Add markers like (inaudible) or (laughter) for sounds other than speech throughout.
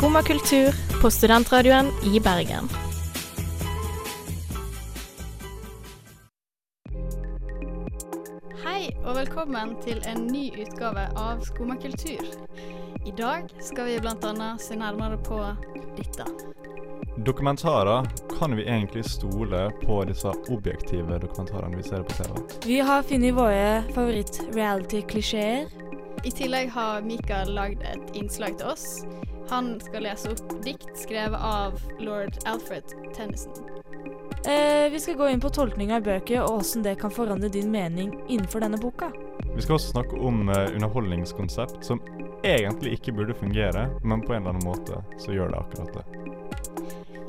Skumma kultur på studentradioen i Bergen. Hei og velkommen til en ny utgave av Skumma kultur. I dag skal vi bl.a. se nærmere på dette. Dokumentarer, kan vi egentlig stole på disse objektive dokumentarene vi ser på TV? Vi har funnet våre favoritt-reality-klisjeer. I tillegg har Mikael lagd et innslag til oss. Han skal lese opp dikt skrevet av lord Alfred Tennyson. Eh, vi skal gå inn på tolkninga i bøker og hvordan det kan forandre din mening innenfor denne boka. Vi skal også snakke om eh, underholdningskonsept som egentlig ikke burde fungere, men på en eller annen måte så gjør det akkurat det.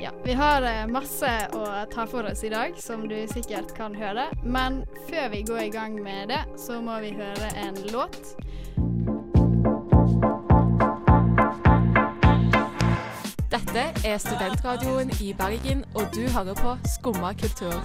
Ja, vi har eh, masse å ta for oss i dag, som du sikkert kan høre. Men før vi går i gang med det, så må vi høre en låt. Dette er studentradioen i Bergen, og du hører på Skumma kultur.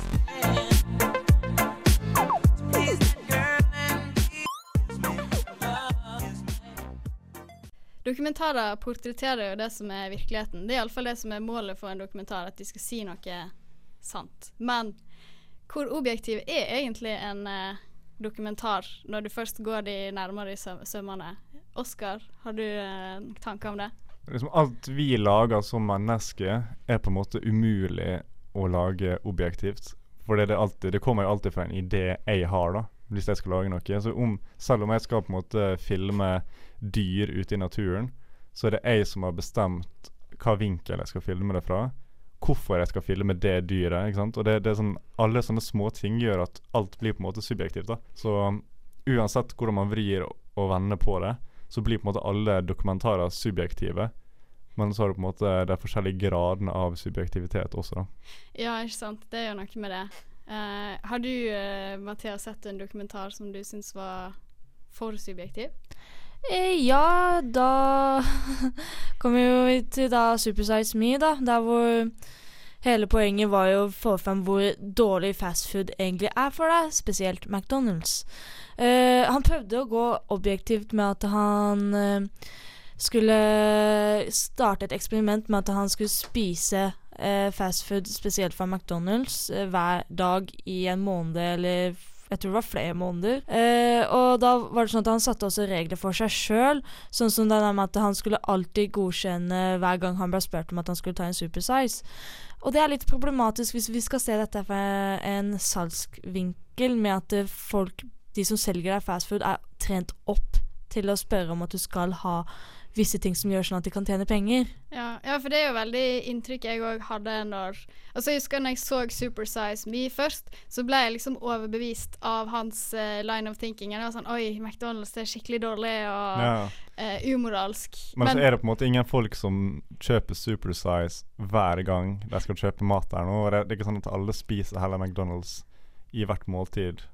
Dokumentarer portretterer jo det som er virkeligheten. Det er iallfall det som er målet for en dokumentar, at de skal si noe sant. Men hvor objektiv er egentlig en eh, dokumentar, når du først går de nærmere i søm sømmene? Oskar, har du eh, tanker om det? Liksom alt vi lager som mennesker, er på en måte umulig å lage objektivt. For det, alltid, det kommer jo alltid fra en idé jeg har, da, hvis jeg skal lage noe. Så om, selv om jeg skal på en måte filme dyr ute i naturen, så er det jeg som har bestemt hva vinkel jeg skal filme det fra. Hvorfor jeg skal filme det dyret. ikke sant? Og det, det er sånn, Alle sånne små ting gjør at alt blir på en måte subjektivt. da. Så um, uansett hvordan man vrir og, vender på det, så blir på en måte alle dokumentarer subjektive. Men så har du på en måte de forskjellige gradene av subjektivitet også, da. Ja, ikke sant. Det gjør noe med det. Uh, har du, uh, Mathias, sett en dokumentar som du syns var for subjektiv? Eh, ja, da (laughs) kommer vi jo til da Supersize Me, da. Der hvor hele poenget var jo å få frem hvor dårlig fastfood egentlig er for deg, spesielt McDonald's. Uh, han prøvde å gå objektivt med at han uh, skulle starte et eksperiment med at han skulle spise uh, fastfood, spesielt fra McDonald's, hver dag i en måned eller jeg tror det var flere måneder. Eh, og da var det sånn at han satte også regler for seg sjøl. Sånn som det der med at han skulle alltid godkjenne hver gang han ble spurt om at han skulle ta en supersize. Og det er litt problematisk hvis vi skal se dette fra en salgsvinkel, med at folk, de som selger deg fastfood, er trent opp til å spørre om at du skal ha visse ting som gjør sånn at de kan tjene penger. Ja, ja for det er jo veldig inntrykk jeg òg hadde når Altså Jeg husker når jeg så Supersize Me først, så ble jeg liksom overbevist av hans uh, line of thinking. Jeg var sånn Oi, McDonald's er skikkelig dårlig og Ja. uh, umoralsk. Men, så er det på en måte ingen folk som kjøper Supersize hver gang de skal kjøpe mat der nå. Det, det er ikke sånn at alle spiser heller McDonald's i hvert måltid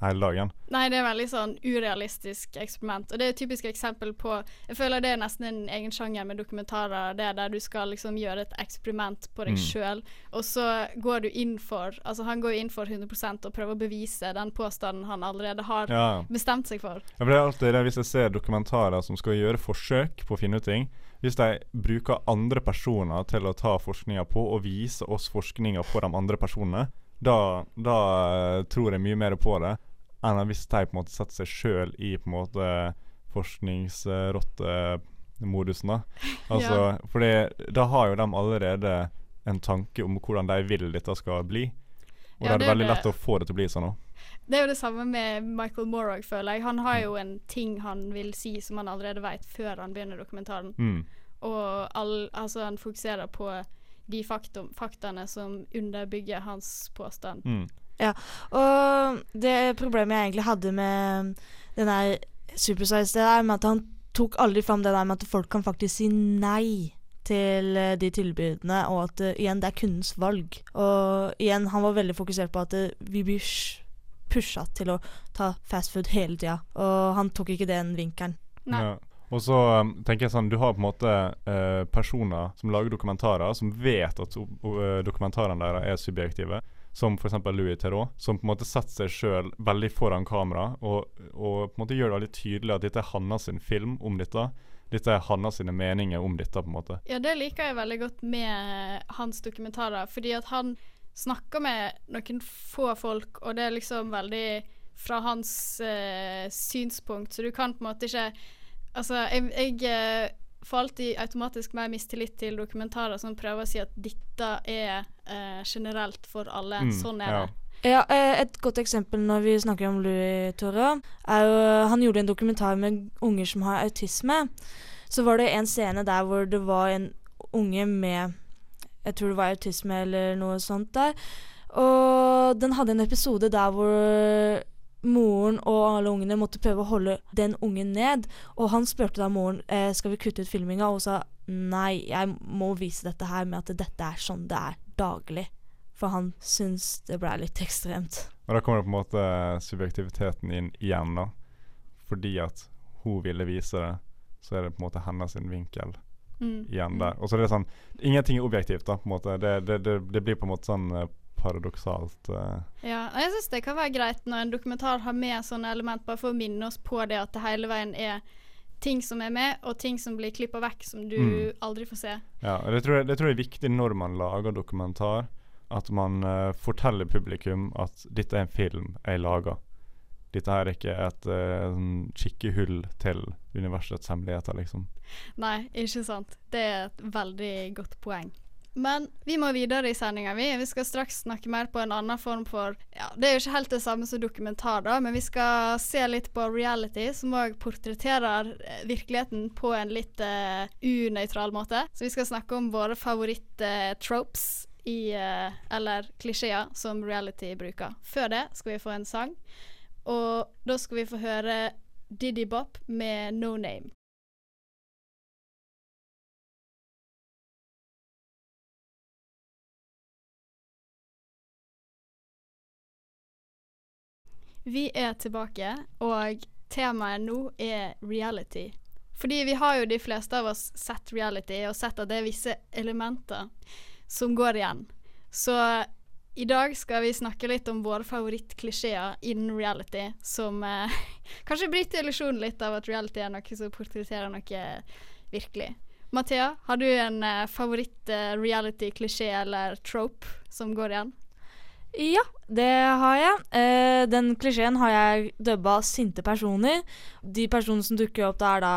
hele dagen. Nei, det er veldig sånn urealistisk eksperiment. Og det er et typisk eksempel på Jeg føler det er nesten en egen sjanger med dokumentarer, det der du skal liksom gjøre et eksperiment på deg Mm. sjøl, og så går du inn for Altså, han går inn for 100 og prøver å bevise den påstanden han allerede har Ja. bestemt seg for. Ja, for det er alltid det Hvis jeg ser dokumentarer som skal gjøre forsøk på å finne ut ting Hvis de bruker andre personer til å ta forskninga på, og vise oss forskninga på de andre personene, da, da eh, tror jeg mye mer på det enn hvis de på en måte setter seg sjøl i på en måte forskningsrottemodusen. da (laughs) Altså, Ja. fordi da har jo de allerede en tanke om hvordan de vil dette skal bli. Og Ja, da er det veldig det. lett å få det til å bli sånn òg. Det er jo det samme med Michael Morrow, føler jeg. Han har jo en ting han vil si som han allerede vet før han begynner dokumentaren. Mm. Og all, altså han fokuserer på de faktum, faktaene som underbygger hans påstand. Mm. Ja, og det problemet jeg egentlig hadde med den der Supersize, det er med at han tok aldri fram det der med at folk kan faktisk si nei til eh, de tilbudene, og at eh, igjen, det er kundens valg. Og igjen, han var veldig fokusert på at eh, vi blir pusha til å ta fastfood hele tida, og han tok ikke den vinkelen. Nei. Ja. Og så um, tenker jeg sånn, Du har på en måte eh, personer som lager dokumentarer, som vet at eh, dokumentarene deres er subjektive. Som f.eks. Louis Theroux, som på en måte setter seg sjøl veldig foran kamera og, og på en måte gjør det veldig tydelig at dette er hans sin film om dette. Dette er hans sine meninger om dette, på en måte. Ja, det liker jeg veldig godt med hans dokumentarer, fordi at han snakker med noen få folk, og det er liksom veldig fra hans eh, synspunkt, så du kan på en måte ikke Altså, jeg, jeg eh, får alltid automatisk mer mistillit til dokumentarer som prøver å si at dette er eh, generelt for alle. Mm, sånn er ja. det. Ja, eh, Et godt eksempel når vi snakker om Louis Toro, er jo Han gjorde en dokumentar med unger som har autisme. Så var det en scene der hvor det var en unge med Jeg tror det var autisme eller noe sånt der. Og den hadde en episode der hvor moren og alle ungene måtte prøve å holde den ungen ned. Og han spurte da moren eh, skal vi kutte ut filminga, og sa nei, jeg må vise dette her med at dette er sånn det er daglig. For han syns det ble litt ekstremt. Og da kommer det på en måte subjektiviteten inn igjen, da. Fordi at hun ville vise det, så er det på en måte hennes vinkel Mm. igjen der. Og så er det sånn Ingenting er objektivt, da, på en måte. Det, det, det, det blir på en måte sånn eh, paradoksalt. Uh. Ja, og jeg syns det kan være greit når en dokumentar har med sånne element, bare for å minne oss på det at det hele veien er ting som er med, og ting som blir klippa vekk, som du Mm. aldri får se. Ja, og det tror, jeg, det tror jeg er viktig når man lager dokumentar. At man uh, forteller publikum at dette er en film jeg lager. Dette her er ikke et uh, kikkehull til universets hemmeligheter, liksom. Nei, ikke sant. Det er et veldig godt poeng. Men vi må videre i sendinga, vi. Vi skal straks snakke mer på en annen form for Ja, det er jo ikke helt det samme som dokumentar, da, men vi skal se litt på reality, som òg portretterer eh, virkeligheten på en litt uh, unøytral måte. Så vi skal snakke om våre favoritt-tropes i uh, Eller klisjeer som reality bruker. Før det skal vi få en sang, og da skal vi få høre Diddy Bop med No Name. Vi er tilbake, og temaet nå er reality. Fordi vi har jo de fleste av oss sett reality, og sett at det er visse elementer som går igjen. Så i dag skal vi snakke litt om våre favorittklisjeer innen reality, som eh, (laughs) kanskje bryter illusjonen litt av at reality er noe som portretterer noe virkelig. Mathea, har du en eh, favoritt-reality-klisjé eller trope som går igjen? Ja, det har jeg. Eh, den klisjeen har jeg dubba sinte personer. De personene som dukker opp, da er da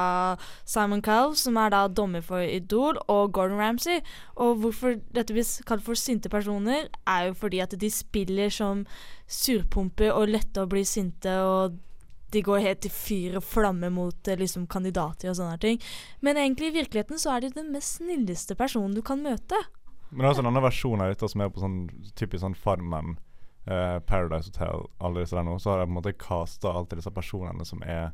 Simon Cowell, som er da dommer for Idol, og Gordon Ramsay. Og hvorfor dette blir kalt for sinte personer, er jo fordi at de spiller som surpumper og lette å bli sinte, og de går helt i fyr og flamme mot eh, liksom kandidater og sånne ting. Men egentlig i virkeligheten så er de den mest snilleste personen du kan møte. Men det er også en annen versjon av dette som er på sånn typisk sånn Farmen, eh, Paradise Hotel, alle disse der nå. Så har jeg på en måte casta alltid disse personene som er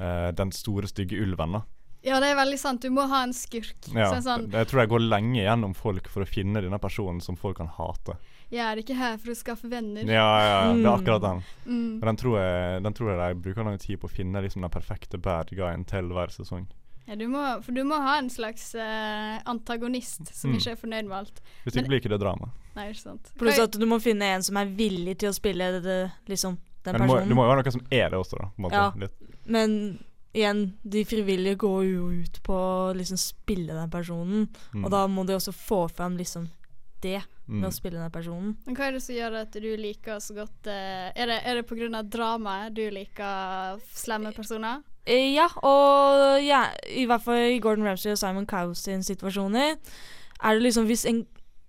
eh, den store, stygge ulven, da. Ja, det er veldig sant. Du må ha en skurk. Ja, Så sånn, Jeg tror jeg går lenge gjennom folk for å finne denne personen som folk kan hate. jeg er ikke her for å skaffe venner. Ja, ja, ja, det er Mm. akkurat den. Mm. Den tror, jeg, den tror jeg de bruker lang tid på å finne liksom den perfekte bad guyen til hver sesong. Ja, du må, for du må ha en slags eh, antagonist som Mm. ikke er fornøyd med alt. Hvis Men- ikke blir ikke det drama. Nei, ikke sant. Pluss at du må finne en som er villig til å spille det, det, liksom, den Men det må, personen. det må jo være noe som er det også, da. På en måte. Ja. Litt. Men igjen, de frivillige går jo ut på å liksom spille den personen. Mm. Og da må de også få fram liksom det med Mm. å spille den personen. Men hva er det som gjør at du liker så godt eh, Er det, er det pga. dramaet du liker slemme personer? Eh, ja, og ja, i hvert fall i Gordon Ramsay og Simon Cowes sin situasjoner, er det liksom hvis en,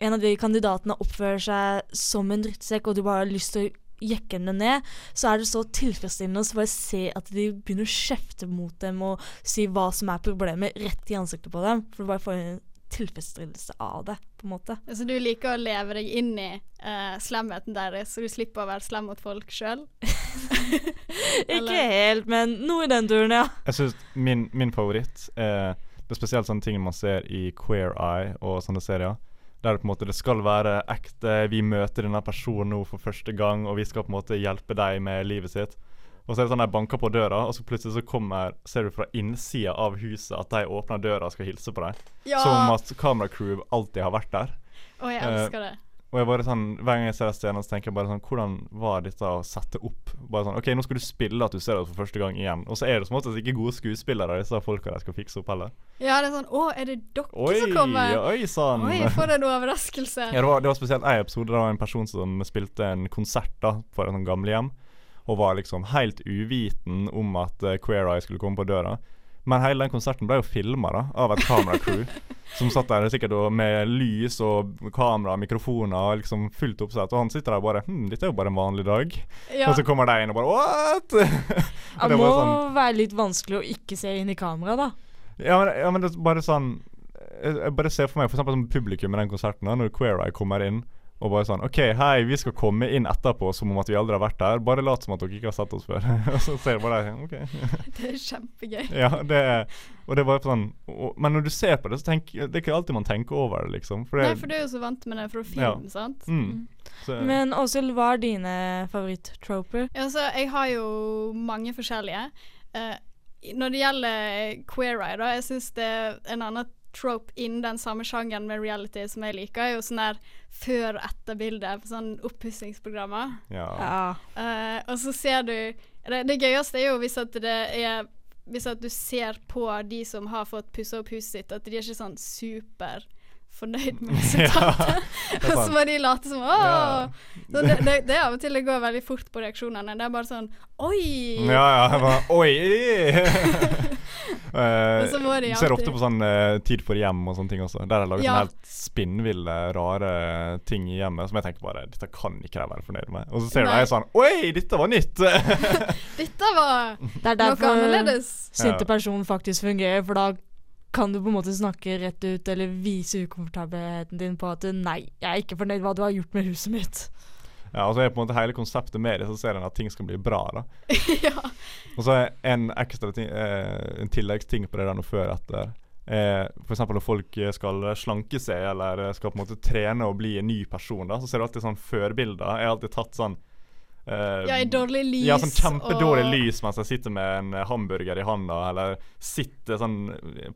en av de kandidatene oppfører seg som en drittsekk, og du bare har lyst til å jekke henne ned, så er det så tilfredsstillende å bare se at de begynner å kjefte mot dem og si hva som er problemet, rett i ansiktet på dem. For du bare får en tilfredsstillelse av det, på en måte. Så du liker å leve deg inn i uh, slemheten deres, så du slipper å være slem mot folk sjøl? (laughs) Ikke helt, men noe i den duren, ja. Jeg synes min, min favoritt er Det er spesielt sånne ting man ser i Queer Eye og sånne serier. Der det på en måte det skal være ekte. Vi møter denne personen nå for første gang, og vi skal på en måte hjelpe deg med livet sitt. Og så er det sånn de banker på døra, og så plutselig så kommer Ser du fra innsida av huset at de åpner døra og skal hilse på deg. Ja. Som om at kameracrew alltid har vært der. Å, jeg Eh, elsker det. Og jeg bare sånn, Hver gang jeg ser den scenen, så tenker jeg bare sånn Hvordan var dette å sette opp Bare sånn OK, nå skal du spille at du ser det for første gang igjen. Og så er det som oftest ikke gode skuespillere, disse folka de skal fikse opp heller. Ja, det er sånn Å, er det dere Oi, som kommer? oi sann! Oi, for en overraskelse. Ja, det var, det var spesielt en episode. Det var en person som spilte en konsert da for et sånt gamlehjem. Og var liksom helt uviten om at uh, Queer Eye skulle komme på døra. Men hele den konserten ble jo filma av et kameracrew. (laughs) som satt der sikkert med lys og kamera og mikrofoner og liksom fullt oppsett. Og han sitter der og bare Hm, dette er jo bare en vanlig dag. Ja. Og så kommer de inn og bare What?! (laughs) Og Det det må sånn være litt vanskelig å ikke se inn i kamera, da. Ja, men, ja, men det er bare sånn Jeg, jeg bare ser for meg eksempel som publikum i den konserten, da, når Queer Eye kommer inn og bare sånn OK, hei, vi skal komme inn etterpå som om at vi aldri har vært der. Bare lat som at dere ikke har sett oss før. (laughs) og så ser jeg bare OK. (laughs) Det er kjempegøy. ja, det er Og det er bare sånn og, Men når du ser på det, så tenker Det er ikke alltid man tenker over det, liksom. For det, Nei, for du er jo så vant med det fra film, Ja. sant? Mm. Så- Men Åshild, hva er dine favoritt-troper? Ja, altså, jeg har jo mange forskjellige. Uh, når det gjelder Queer Eye, da, jeg syns det er en annen trope innen den samme sjangeren med reality som jeg liker, er jo sånn der før- og etterbilde på sånn oppussingsprogrammer. Ja. Eh, og så ser du det, det gøyeste er jo hvis at det er Hvis at du ser på de som har fått pussa opp huset sitt, at de er ikke sånn super fornøyd med (laughs) (laughs) resultatet. er (laughs) og så må de late som Åh! Ja. Så det, det, det er av og til det går veldig fort på reaksjonene. Det er bare sånn Oi! Ja, ja. Bare, Oi! uh, Og så må de alltid. ser ofte på sånn uh, Tid for hjem og sånne ting også. Der jeg laget Ja. sånne helt spinnville, rare ting i hjemmet som jeg tenker bare Dette kan ikke jeg være fornøyd med. Og så ser du deg sånn Oi, dette var nytt! Dette var Det er noe derfor annerledes. sinte Ja. person faktisk fungerer, for da kan du på en måte snakke rett ut eller vise ukomfortabelheten din på at nei, jeg er ikke fornøyd med hva du har gjort med huset mitt. Ja, og så er på en måte hele konseptet med det, så ser en at ting skal bli bra. da (laughs) ja. Og så er en ekstra ting eh, En tilleggsting på det der nå før etter. Eh, eksempel når folk skal slanke seg eller skal på en måte trene og bli en ny person, da så ser du alltid sånn førbilder. Jeg har alltid tatt sånn eh, Ja, i dårlig lys Ja, sånn kjempedårlig og- lys mens jeg sitter med en hamburger i handa, eller sitter sånn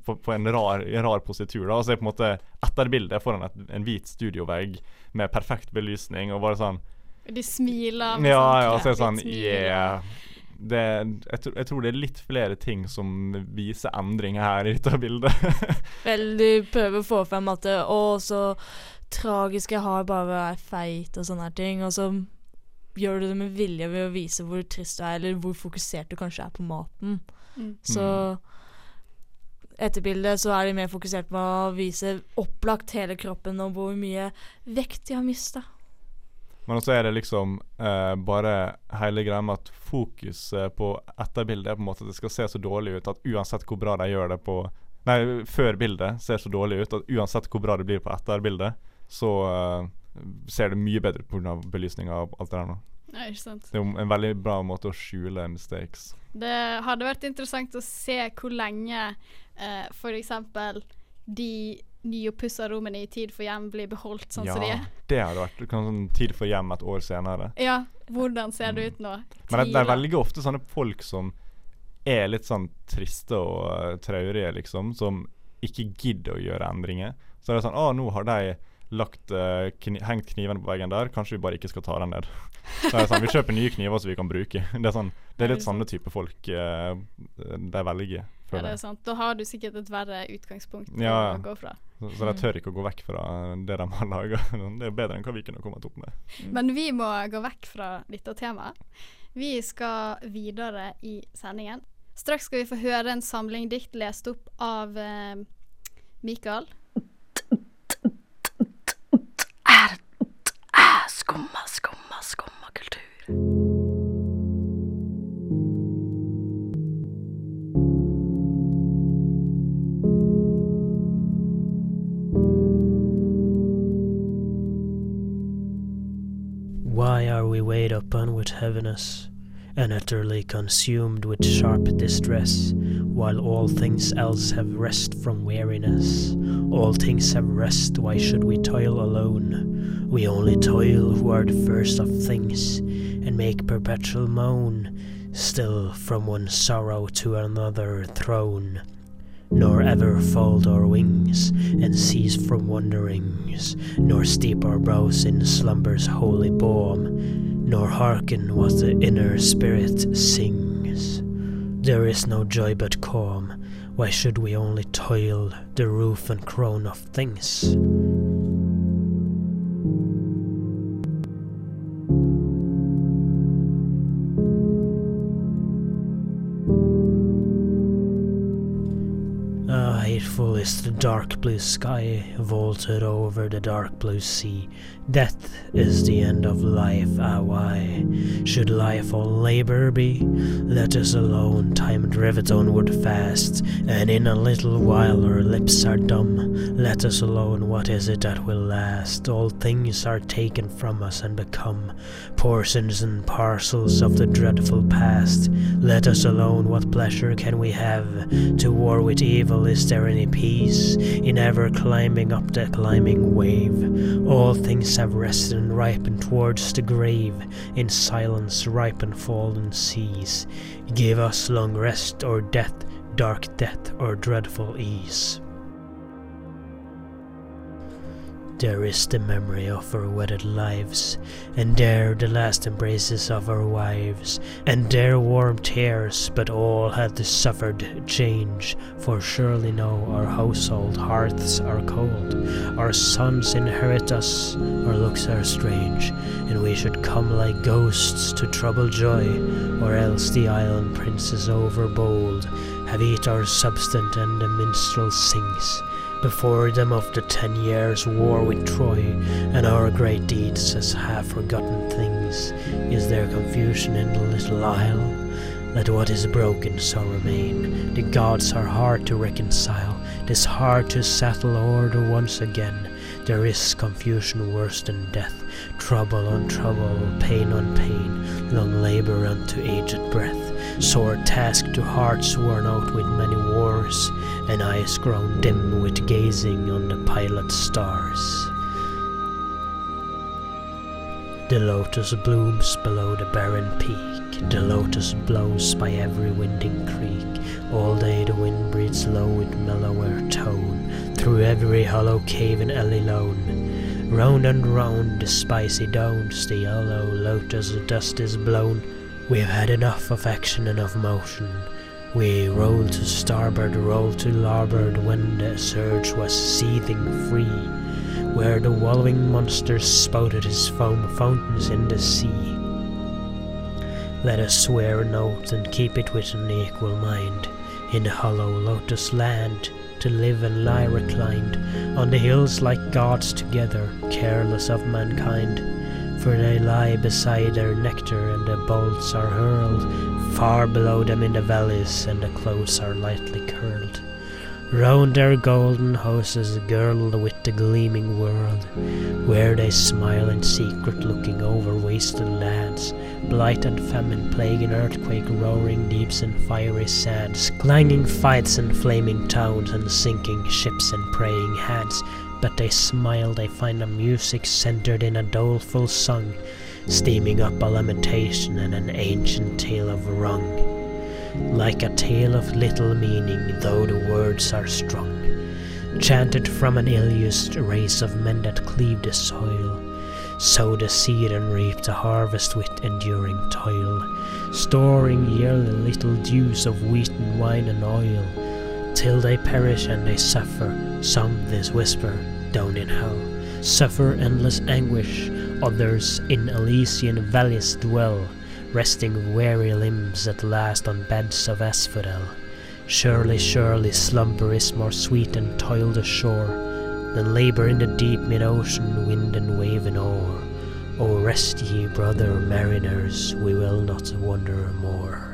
på, på en rar, en rar positur. da Og så er på en måte etterbildet foran et, en hvit studiovegg med perfekt belysning, og bare sånn De smiler. med ja, sånn ja, og så er det sånn Yeah. Det, jeg, tror- jeg tror det er litt flere ting som viser endring her i dette bildet. (laughs) Vel, du prøver å få frem at det, å, så tragisk jeg har bare vært feit og sånne ting, og så gjør du det med vilje ved å vise hvor trist du er, eller hvor fokusert du kanskje er på maten. Mm. Så etterbildet så er de mer fokusert på å vise opplagt hele kroppen og hvor mye vekt de har mista. Men også er det liksom eh, bare hele greia med at fokuset på etterbildet er på en måte at det skal se så dårlig ut at uansett hvor bra de gjør det på Nei, før bildet ser så dårlig ut at uansett hvor bra det blir på etterbildet, så eh, ser det mye bedre pga. belysninga og alt det der nå. Ja, ikke sant. Det er jo en veldig bra måte å skjule mistakes. Det hadde vært interessant å se hvor lenge eh, f.eks. de nyoppussa rommene i Tid for hjem blir beholdt sånn ja, som de er. det hadde vært sånn tid for hjem et år senere. Ja, hvordan ser det ut nå? Mm. Men det, det er veldig ofte sånne folk som er litt sånn triste og uh, traurige, liksom, som ikke gidder å gjøre endringer. Så det er sånn Å, nå har de lagt uh, kni hengt knivene på veggen der, kanskje vi bare ikke skal ta den ned. (laughs) Så sånn, Vi kjøper nye kniver som vi kan bruke. (laughs) Det er sånn Det er litt sånne type folk uh, de velger. Ja, det er sant. Da har du sikkert et verre utgangspunkt Ja, å gå fra. Så, så de tør ikke å gå vekk fra det de har laga. (laughs) Det er bedre enn hva vi kunne kommet opp med. Men vi må gå vekk fra dette temaet. Vi skal videre i sendingen. Straks skal vi få høre en samling dikt lest opp av eh, Mikael. Why are we weighed upon with heaviness, and utterly consumed with sharp distress? While all things else have rest from weariness. All things have rest, why should we toil alone? We only toil who are the first of things, and make perpetual moan, still from one sorrow to another thrown nor ever fold our wings and cease from wanderings, nor steep our brows in slumber's holy balm, nor hearken what the inner spirit sings. There is no joy but calm. Why should we only toil the roof and crown of things? Is the dark blue sky, vaulted over the dark blue sea. Death is the end of life, ah why should life all labor be? Let us alone, time driveth onward fast, and in a little while our lips are dumb. Let us alone, what is it that will last? All things are taken from us and become portions and parcels of the dreadful past. Let us alone, what pleasure can we have? To war with evil, is there any peace? In ever climbing up the climbing wave, all things have rested and ripened towards the grave. In silence ripen fallen seas. Give us long rest or death, dark death or dreadful ease. There is the memory of our wedded lives, and there the last embraces of our wives, and there warm tears, but all had suffered change, for surely now our household hearths are cold, our sons inherit us, our looks are strange, and we should come like ghosts to trouble joy, or else the island princes overbold have eat our substance and the minstrel sings before them of the ten years' war with Troy, and our great deeds as half forgotten things. Is there confusion in the little isle? Let what is broken so remain. The gods are hard to reconcile, 'tis hard to settle order once again. There is confusion worse than death, trouble on trouble, pain on pain, long labor unto aged breath, sore task to hearts worn out with many wars, and eyes grown dim with gazing on the pilot stars. The lotus blooms below the barren peak, the lotus blows by every winding creek. All day the wind breathes low with mellower tone, through every hollow cave and alley lone. Round and round the spicy downs, the yellow lotus dust is blown. We've had enough of action and of motion. We rolled to starboard, rolled to larboard when the surge was seething free, where the wallowing monster spouted his foam fountains in the sea. Let us swear an oath and keep it with an equal mind, in the hollow lotus land, to live and lie reclined on the hills like gods together, careless of mankind for they lie beside their nectar, and the bolts are hurled. Far below them in the valleys, and the clothes are lightly curled. Round their golden houses girdled with the gleaming world, where they smile in secret, looking over wasted lands, blight and famine, plague and earthquake, roaring deeps and fiery sands, clanging fights and flaming towns, and sinking ships and praying hands but they smile, they find the music centered in a doleful song, steaming up a lamentation and an ancient tale of wrong. Like a tale of little meaning, though the words are strong, chanted from an ill-used race of men that cleave the soil, sow the seed and reap the harvest with enduring toil, storing yearly little dews of wheat and wine and oil, till they perish and they suffer, some this whisper, down in hell, suffer endless anguish, others in Elysian valleys dwell, resting weary limbs at last on beds of asphodel. Surely, surely slumber is more sweet than toil ashore, than labor in the deep mid-ocean wind and wave and oar. O rest ye, brother mariners, we will not wander more.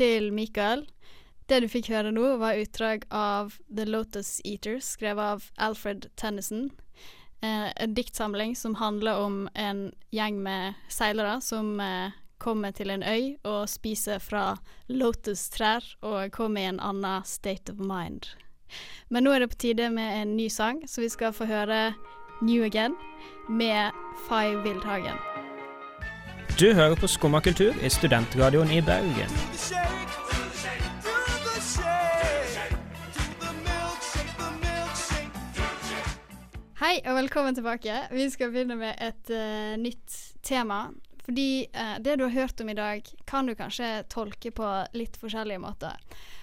Til Mikael. Det du fikk høre nå, var utdrag av The Lotus Eaters, skrevet av Alfred Tennyson. Eh, en diktsamling som handler om en gjeng med seilere som eh, kommer til en øy og spiser fra lotustrær og kommer i en annen state of mind. Men nå er det på tide med en ny sang, så vi skal få høre New Again med Fay Wildhagen. Du hører på Skumma kultur i studentradioen i Bergen. Hei og velkommen tilbake. Vi skal begynne med et uh, nytt tema. Fordi uh, det du har hørt om i dag, kan du kanskje tolke på litt forskjellige måter.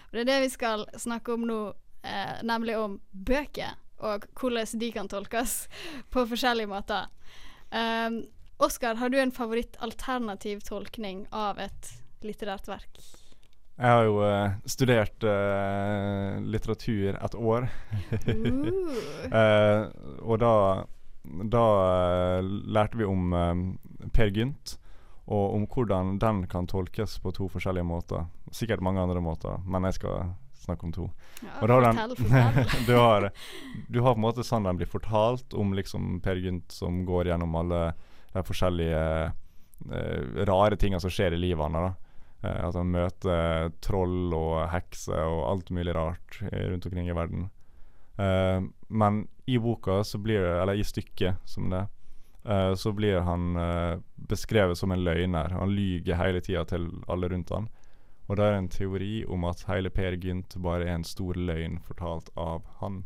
Og det er det vi skal snakke om nå, uh, nemlig om bøker. Og hvordan de kan tolkes (laughs) på forskjellige måter. Um, Oskar, har du en favoritt-alternativ tolkning av et litterært verk? Jeg har jo uh, studert uh, litteratur et år. uh. (laughs) og da, da lærte vi om Per Gynt, og om hvordan den kan tolkes på to forskjellige måter. Sikkert mange andre måter, men jeg skal snakke om to. Ja, Og da den- fortell, fortell. (laughs) du, har, du har på en måte sånn den blir fortalt om liksom Per Gynt som går gjennom alle de forskjellige eh, rare tinga som skjer i livet hans. Eh, at han møter troll og hekser og alt mulig rart eh, rundt omkring i verden. Eh, men i boka, så blir det, eller i stykket som det, eh, så blir han eh, beskrevet som en løgner. Han lyger hele tida til alle rundt han. Og det er en teori om at hele Per Gynt bare er en stor løgn fortalt av han.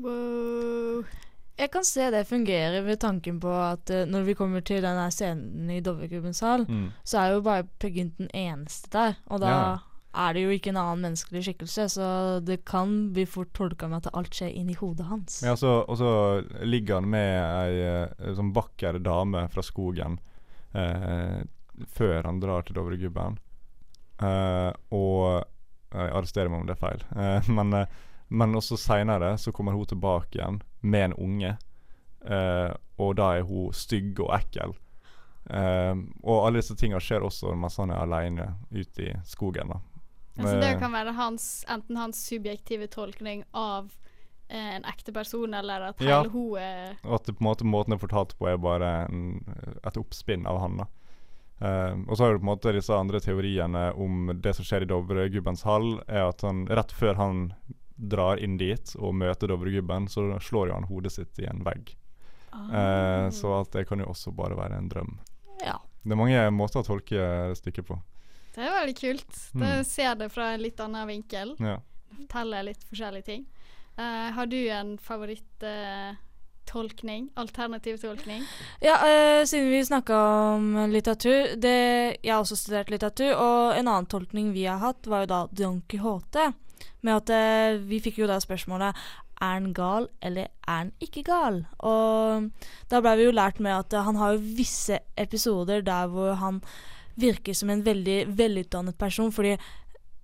Wow. Jeg kan se det fungerer ved tanken på at uh, når vi kommer til denne scenen i Dovregubbens hall, Mm. så er jo bare Per Gynt den eneste der. Og da Ja. er det jo ikke en annen menneskelig skikkelse, så det kan bli fort tolka med at alt skjer inni hodet hans. Ja, så, og så ligger han med ei eh, sånn vakker dame fra skogen eh, før han drar til Dovregubben. Eh, og jeg arresterer meg om det er feil. Eh, men, eh, men også seinere så kommer hun tilbake igjen med en unge. Eh, og da er hun stygg og ekkel. Eh, og alle disse tinga skjer også mens han er aleine ute i skogen. da Altså det Eh, kan være hans, enten hans subjektive tolkning av eh, en ekte person, eller at hele Ja. hun er Og at det på en måte måten det er fortalt på, er bare en, et oppspinn av han. da Uh, og så har du på en måte disse andre teoriene om det som skjer i Dovregubbens hall, er at han rett før han drar inn dit og møter Dovregubben, så slår jo han hodet sitt i en vegg. Eh, så at det kan jo også bare være en drøm. Ja. Det er mange måter å tolke stykket på. Det er veldig kult. Mm. Det ser det fra en litt annen vinkel. Ja. Forteller litt forskjellige ting. Eh, har du en favoritt-tolkning? Alternativ tolkning? Ja, eh, siden vi snakka om litteratur det, Jeg har også studert litteratur, og en annen tolkning vi har hatt, var jo da Don Quijote. Med at eh, vi fikk jo da spørsmålet er han gal, eller er han ikke gal? Og da ble vi jo lært med at eh, han har jo visse episoder der hvor han virker som en veldig velutdannet person, fordi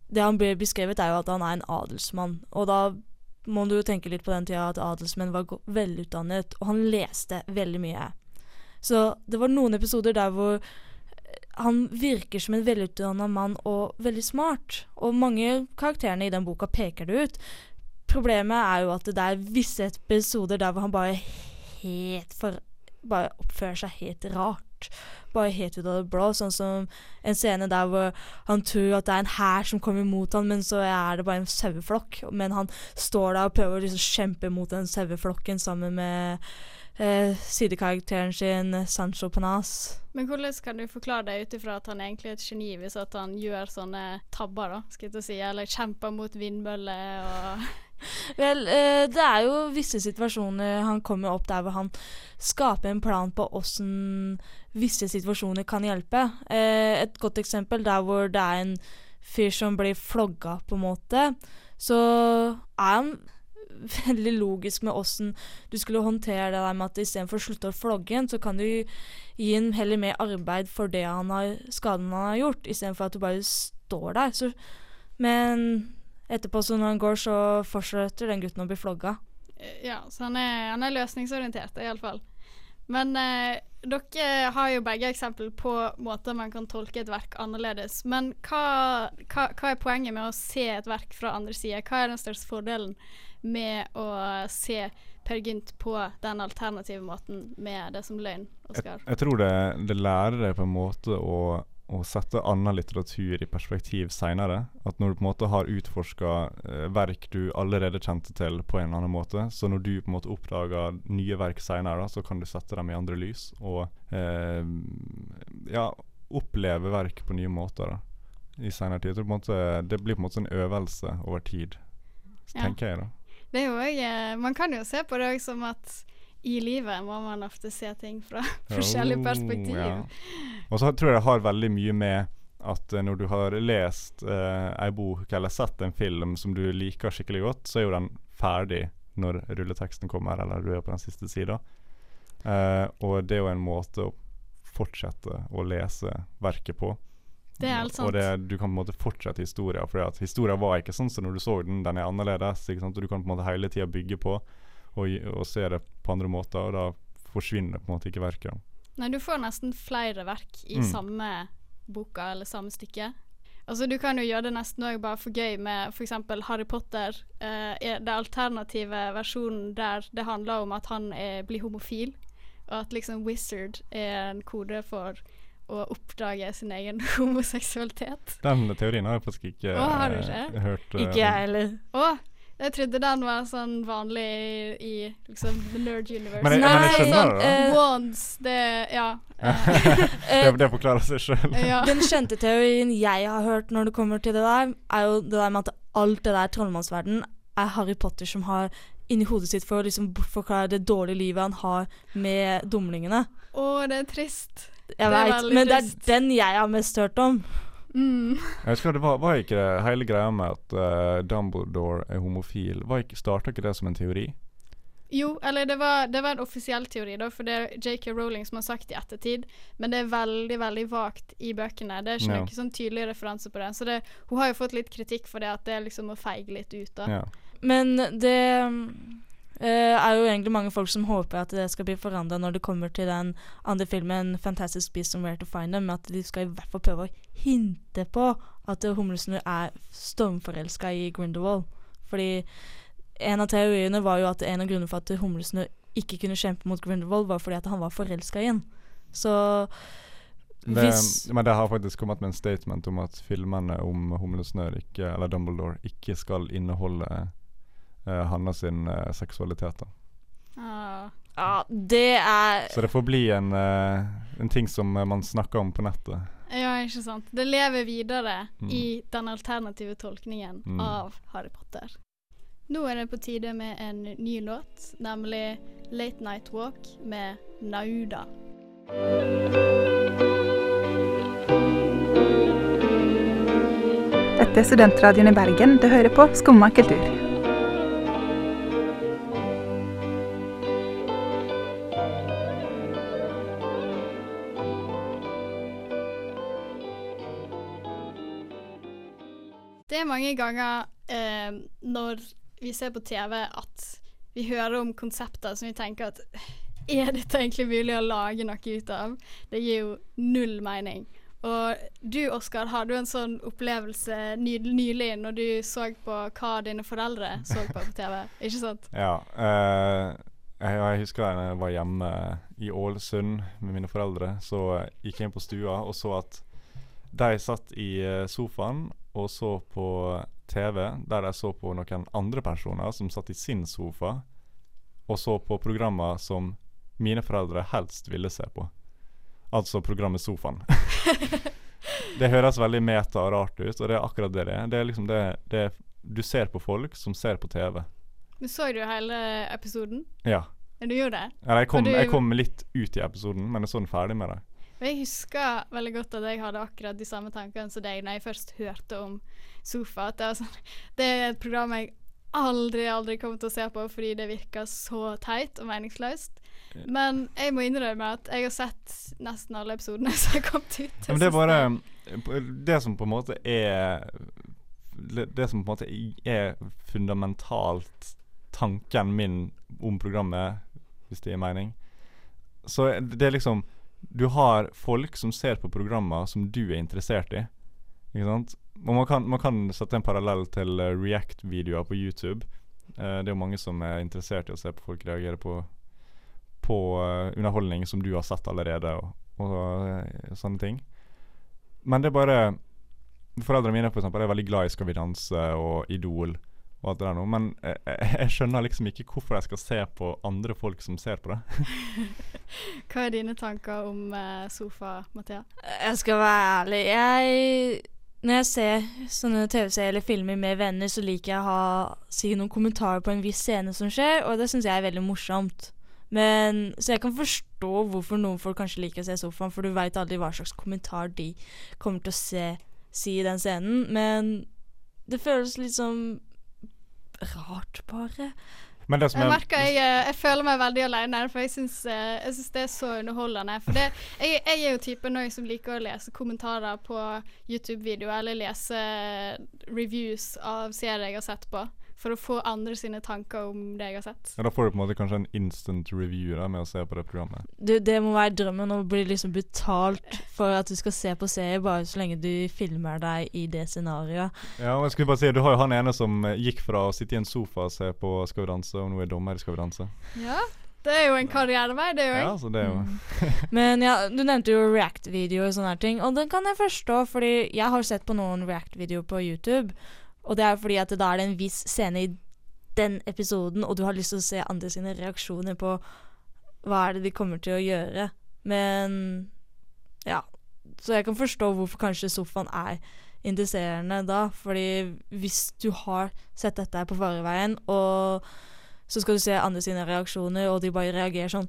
det han blir beskrevet, er jo at han er en adelsmann. Og da må du jo tenke litt på den tida at adelsmenn var velutdannet, og han leste veldig mye. Så det var noen episoder der hvor han virker som en velutdanna mann og veldig smart. Og mange karakterene i den boka peker det ut. Problemet er jo at det er visse episoder der hvor han bare helt for Bare oppfører seg helt rart. Bare helt ut av det blå. Sånn som en scene der hvor han tror at det er en hær som kommer mot han, men så er det bare en saueflokk. Men han står der og prøver å liksom kjempe mot den saueflokken sammen med eh, sidekarakteren sin, Sancho Panas. Men hvordan kan du forklare det ut ifra at han egentlig er et geni, hvis at han gjør sånne tabber, da, skal jeg si, eller kjemper mot vindmøller og (laughs) Vel, eh, det er jo visse situasjoner han kommer opp der hvor han skaper en plan på åssen visse situasjoner kan hjelpe. Eh, et godt eksempel der hvor det er en fyr som blir flogga, på en måte, så er han (laughs) veldig logisk med åssen du skulle håndtere det der med at istedenfor å slutte å flogge en, så kan du gi en heller mer arbeid for det han har, skaden han har gjort, istedenfor at du bare står der. Så, men etterpå, så når han går, så fortsetter den gutten å bli flogga. Ja, så han er, han er løsningsorientert, iallfall. Men eh, dere har jo begge eksempel på måter man kan tolke et verk annerledes. Men hva, hva, hva er poenget med å se et verk fra andre sider? Hva er den største fordelen med å se Per Gynt på den alternative måten med det som løgn, Jeg, Oskar? jeg tror det, det lærer deg på en måte å, å sette annen litteratur i perspektiv seinere. At når du på en måte har utforska eh, verk du allerede kjente til på en eller annen måte, så når du på en måte oppdager nye verk seinere, så kan du sette dem i andre lys. Og eh, ja, oppleve verk på nye måter da, i seinere tid. Jeg det blir på en måte en øvelse over tid, Ja. tenker jeg da. Det er jo også, eh, Man kan jo se på det òg som at i livet må man ofte se ting fra (laughs) forskjellige Oh, perspektiv. ja. Og så tror jeg det har veldig mye med at eh, når du har lest eh, ei bok eller sett en film som du liker skikkelig godt, så er jo den ferdig når rulleteksten kommer, eller du er på den siste sida. Eh, og det er jo en måte å fortsette å lese verket på. Det er helt sant. Og det, du kan på en måte fortsette historia, for historia var ikke sånn som når du så den. Den er annerledes. Ikke sant? Og du kan på en måte hele tida bygge på og, og se det på andre måter, og da forsvinner på en måte ikke verket. Nei, du får nesten flere verk i Mm. samme boka eller samme stykke. Altså Du kan jo gjøre det nesten òg bare for gøy med f.eks. Harry Potter. Eh, er det alternative versjonen der det handler om at han er, blir homofil, og at liksom wizard er en kode for å oppdage sin egen (laughs) homoseksualitet. Den teorien har jeg faktisk ikke Å, har du eh, ikke? hørt. Uh, Ikke jeg heller. Å, jeg trodde den var sånn vanlig i, liksom the nerd universe. Men jeg- men jeg skjønner sånn, det, da. eh, Wands, det Ja. (laughs) det, det forklarer seg sjøl. Ja. (laughs) Den kjente teorien jeg har hørt når det kommer til det der, er jo det der med at alt det der trollmannsverden er Harry Potter som har inni hodet sitt for å liksom forklare det dårlige livet han har med dumlingene. Å, det er trist. Jeg vet, men det er den jeg har mest hørt om. Mm. Jeg husker det var, var ikke det hele greia med at uh, Dumbledore er homofil Var ikke, Starta ikke det som en teori? Jo, eller det var, det var en offisiell teori, da, for det er JK Rowling som har sagt i ettertid, men det er veldig, veldig vagt i bøkene. Det er ikke Ja. noen sånn tydelig referanse på det. Så det, hun har jo fått litt kritikk for det, at det er liksom å feige litt ut, da. Ja. Men det er jo egentlig mange folk som håper at det skal bli forandra når det kommer til den andre filmen 'Fantastic Beasts and Where to Find Them', at de skal i hvert fall prøve å hinte på at humlesnurr er stormforelska i Grindelwald. Fordi en av teoriene var jo at en av grunnene for at humlesnurr ikke kunne kjempe mot Grindelwald, var fordi at han var forelska i henne. Så Det, hvis men det har faktisk kommet med en statement om at filmene om Humlesnørr ikke, eller Dumbledore ikke skal inneholde uh, Hanna sin uh, seksualitet. da. Ah. Ja, det er Så det får bli en, eh, en ting som man snakker om på nettet. Ja, ikke sant. Det lever videre Mm. i den alternative tolkningen Mm. av Harry Potter. Nå er det på tide med en ny låt, nemlig 'Late Night Walk' med Nauda. Dette er Studentradioen i Bergen. Du hører på Skumma kultur. Det er mange ganger eh, når vi ser på TV at vi hører om konsepter som vi tenker at er dette egentlig mulig å lage noe ut av? Det gir jo null mening. Og du Oskar, har du en sånn opplevelse ny nylig når du så på hva dine foreldre så på på TV? (laughs) Ikke sant? Ja. eh, jeg, jeg husker da jeg var hjemme i Ålesund med mine foreldre. Så gikk jeg inn på stua og så at de satt i eh, sofaen og så på TV, der de så på noen andre personer som satt i sin sofa og så på programmer som mine foreldre helst ville se på. Altså programmet Sofaen. (laughs) det høres veldig meta og rart ut, og det er akkurat det det er. Det er liksom det, det Du ser på folk som ser på TV. Men så du hele episoden? Ja. Ja, Du gjorde det? Ja, jeg kom, du- jeg kom litt ut i episoden, men jeg så den ferdig med det. Jeg husker veldig godt at jeg hadde akkurat de samme tankene som deg når jeg først hørte om Sofa. Det, sånn, det er et program jeg aldri, aldri kommer til å se på fordi det virker så teit og meningsløst. Men jeg må innrømme at jeg har sett nesten alle episodene som har kommet ut. Men det er bare Det som på en måte er Det som på en måte er fundamentalt tanken min om programmet, hvis det gir mening, Så det er liksom Du har folk som ser på programmer som du er interessert i. Ikke sant? Og man kan, man kan sette en parallell til uh, React-videoer på YouTube. Uh, det er jo mange som er interessert i å se på folk reagere på På uh, underholdning som du har sett allerede, og, og sånne ting. Men det er bare Foreldrene mine for eksempel, er veldig glad i Skal vi danse og Idol og alt det der nå, men jeg, jeg, jeg skjønner liksom ikke hvorfor jeg skal se på andre folk som ser på det. (laughs) Hva er dine tanker om eh, sofa, Mathea? Jeg skal være ærlig. Jeg Når jeg ser sånne TV-serier eller filmer med venner, så liker jeg å ha si noen kommentarer på en viss scene som skjer, og det syns jeg er veldig morsomt. Men, så jeg kan forstå hvorfor noen folk kanskje liker å se sofaen, for du veit aldri hva slags kommentar de kommer til å se, si i den scenen. Men det føles litt sånn rart, bare. Men det som Jeg er merker jeg, eh, jeg føler meg veldig alene, for jeg syns, eh, jeg syns det er så underholdende. For det, jeg, jeg er jo typen som liker å lese kommentarer på YouTube-videoer, eller lese reviews av serier jeg har sett på, for å få andre sine tanker om det jeg har sett. ja, Da får du på en måte kanskje en instant review da med å se på det programmet. Du, det må være drømmen å bli liksom betalt for at du skal se på serie, bare så lenge du filmer deg i det scenarioet. Ja, og jeg skulle bare si Du har jo han ene som eh, gikk fra å sitte i en sofa og se på Skal vi danse, og nå er dommer i Skal vi danse. Ja, det er jo en karrierevei, det òg. Ja, så det er jo (laughs) Men ja, du nevnte jo React-videoer og sånne her ting, og den kan jeg forstå, fordi jeg har sett på noen React-videoer på YouTube, og det er fordi at da er det en viss scene i den episoden, og du har lyst til å se andre sine reaksjoner på hva er det de kommer til å gjøre. Men ja, så jeg kan forstå hvorfor kanskje sofaen er interesserende da, fordi hvis du har sett dette her på fareveien, og så skal du se andre sine reaksjoner, og de bare reagerer sånn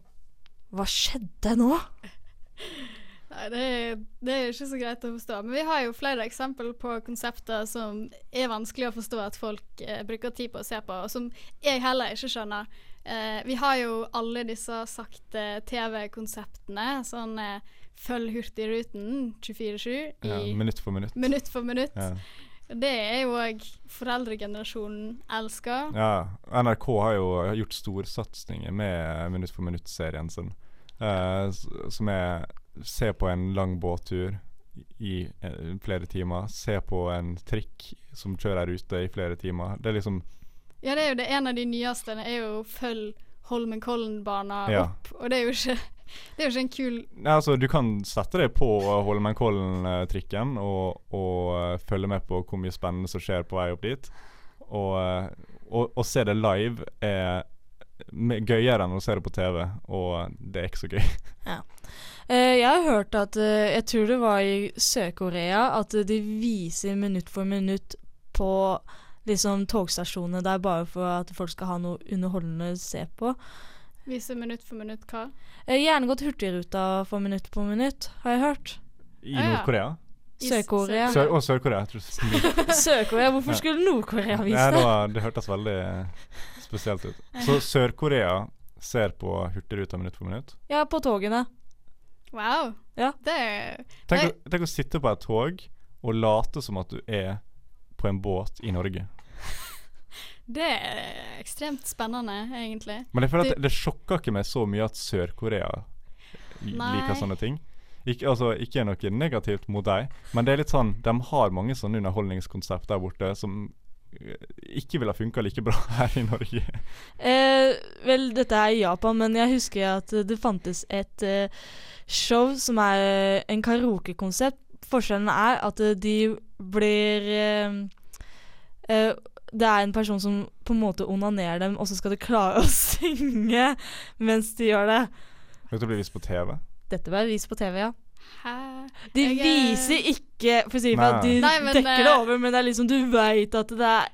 Hva skjedde nå? (laughs) Nei, det er, det er ikke så greit å forstå. Men vi har jo flere eksempler på konsepter som er vanskelig å forstå at folk eh, bruker tid på å se på, og som jeg heller ikke skjønner. Eh, vi har jo alle disse sakte TV-konseptene, sånn eh, følg Hurtigruten 24-7 i ja, minutt for minutt. minutt for minutt. Ja. Det er jo òg foreldregenerasjonen elsker. Ja, NRK har jo gjort storsatsinger med Minutt for minutt-serien sin. eh, som er Se på en lang båttur i eh, flere timer. Se på en trikk som kjører ute i flere timer. Det er liksom Ja, det er jo det en av de nyeste. Det er jo følg Holmenkollen-bana Ja. opp. Og det er jo ikke (laughs) Det er jo ikke en kul Nei, altså, du kan sette deg på Holmenkollen-trikken og, og eh, følge med på hvor mye spennende som skjer på vei opp dit. Og, eh, og, og se det live er gøyere enn å se det på TV, og det er ikke så gøy. Ja. Eh, jeg har hørt at eh, Jeg tror det var i Sør-Korea at de viser minutt for minutt på liksom togstasjonene der bare for at folk skal ha noe underholdende å se på. Vise minutt for minutt hva? Eh, gjerne gått Hurtigruta for minutt på minutt, har jeg hørt. I. Nord-Korea. Sør-Korea. Sør og Sør-Korea. (laughs) Sør-Korea? Hvorfor skulle Nord-Korea vise det, det? var, det hørtes veldig spesielt ut. Så Sør-Korea ser på Hurtigruta minutt for minutt. Ja, på togene. Wow. Ja. Det er Tenk, å- tenk å sitte på et tog og late som at du er på en båt i Norge. (laughs) Det er ekstremt spennende, egentlig. Men jeg føler at Det- det, det sjokker ikke meg så mye at Sør-Korea liker sånne ting. Ikke, altså, ikke noe negativt mot deg, men det er litt sånn de har mange sånne underholdningskonsept der borte som ikke ville funka like bra (laughs) her i Norge. Eh, vel, dette er i Japan, men jeg husker at det fantes et eh, show som er en karaokekonsept. Forskjellen er at eh, de blir eh, eh, Det er en person som på en måte onanerer dem, og så skal de klare å (laughs) synge mens de gjør det. Dette blir vist på TV. Dette ble vist på TV, ja. Hæ? De Jeg, viser ikke For å si at de Nei, men, dekker det eh, over, men det er liksom du veit at det er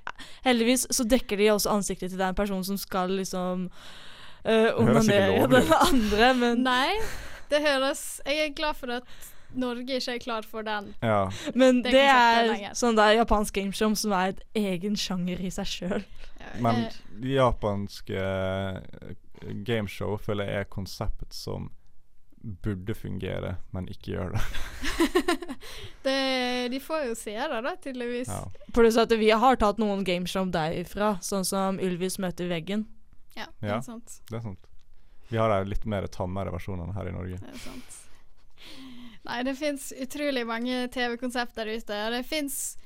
Heldigvis så dekker de også ansiktet til den personen som skal liksom uh, onanere den andre, men Nei, det høres Jeg er glad for at Norge ikke er klar for den. Ja. Men Det det, er sånn der japansk gameshow som er et egen sjanger i seg sjøl. Men japanske eh, gameshow føler jeg er konsept som burde fungere, men ikke gjør det. (laughs) det, de får jo seere, da, tydeligvis. Ja. Pluss at vi har tatt noen gameshow derifra, sånn som Ylvis møter veggen. Ja, det Ja. er sant. Det er sant. Vi har de litt mer tammere versjonene her i Norge. Det er sant. Nei, det fins utrolig mange TV-konsept der ute. Og det fins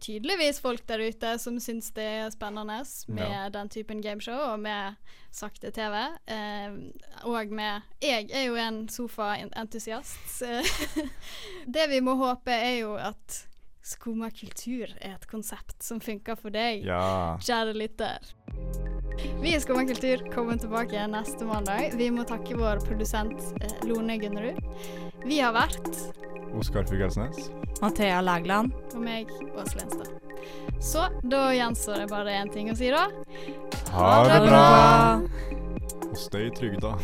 tydeligvis folk der ute som syns det er spennende med Ja. den typen gameshow og med sakte TV. Eh, og med Jeg er jo en sofaentusiast. (laughs) det vi må håpe, er jo at Skumma kultur er et konsept som funker for deg, Ja. kjære lytter. Vi i Skumma kultur kommer tilbake neste mandag. Vi må takke vår produsent eh, Lone Gunnerud. Vi har vært Oskar Fugelsnes. Mathea Lægland. og meg, Åse Lenstad. Så da gjenstår det bare én ting å si, da. Ha det bra! Og støy trygg, da.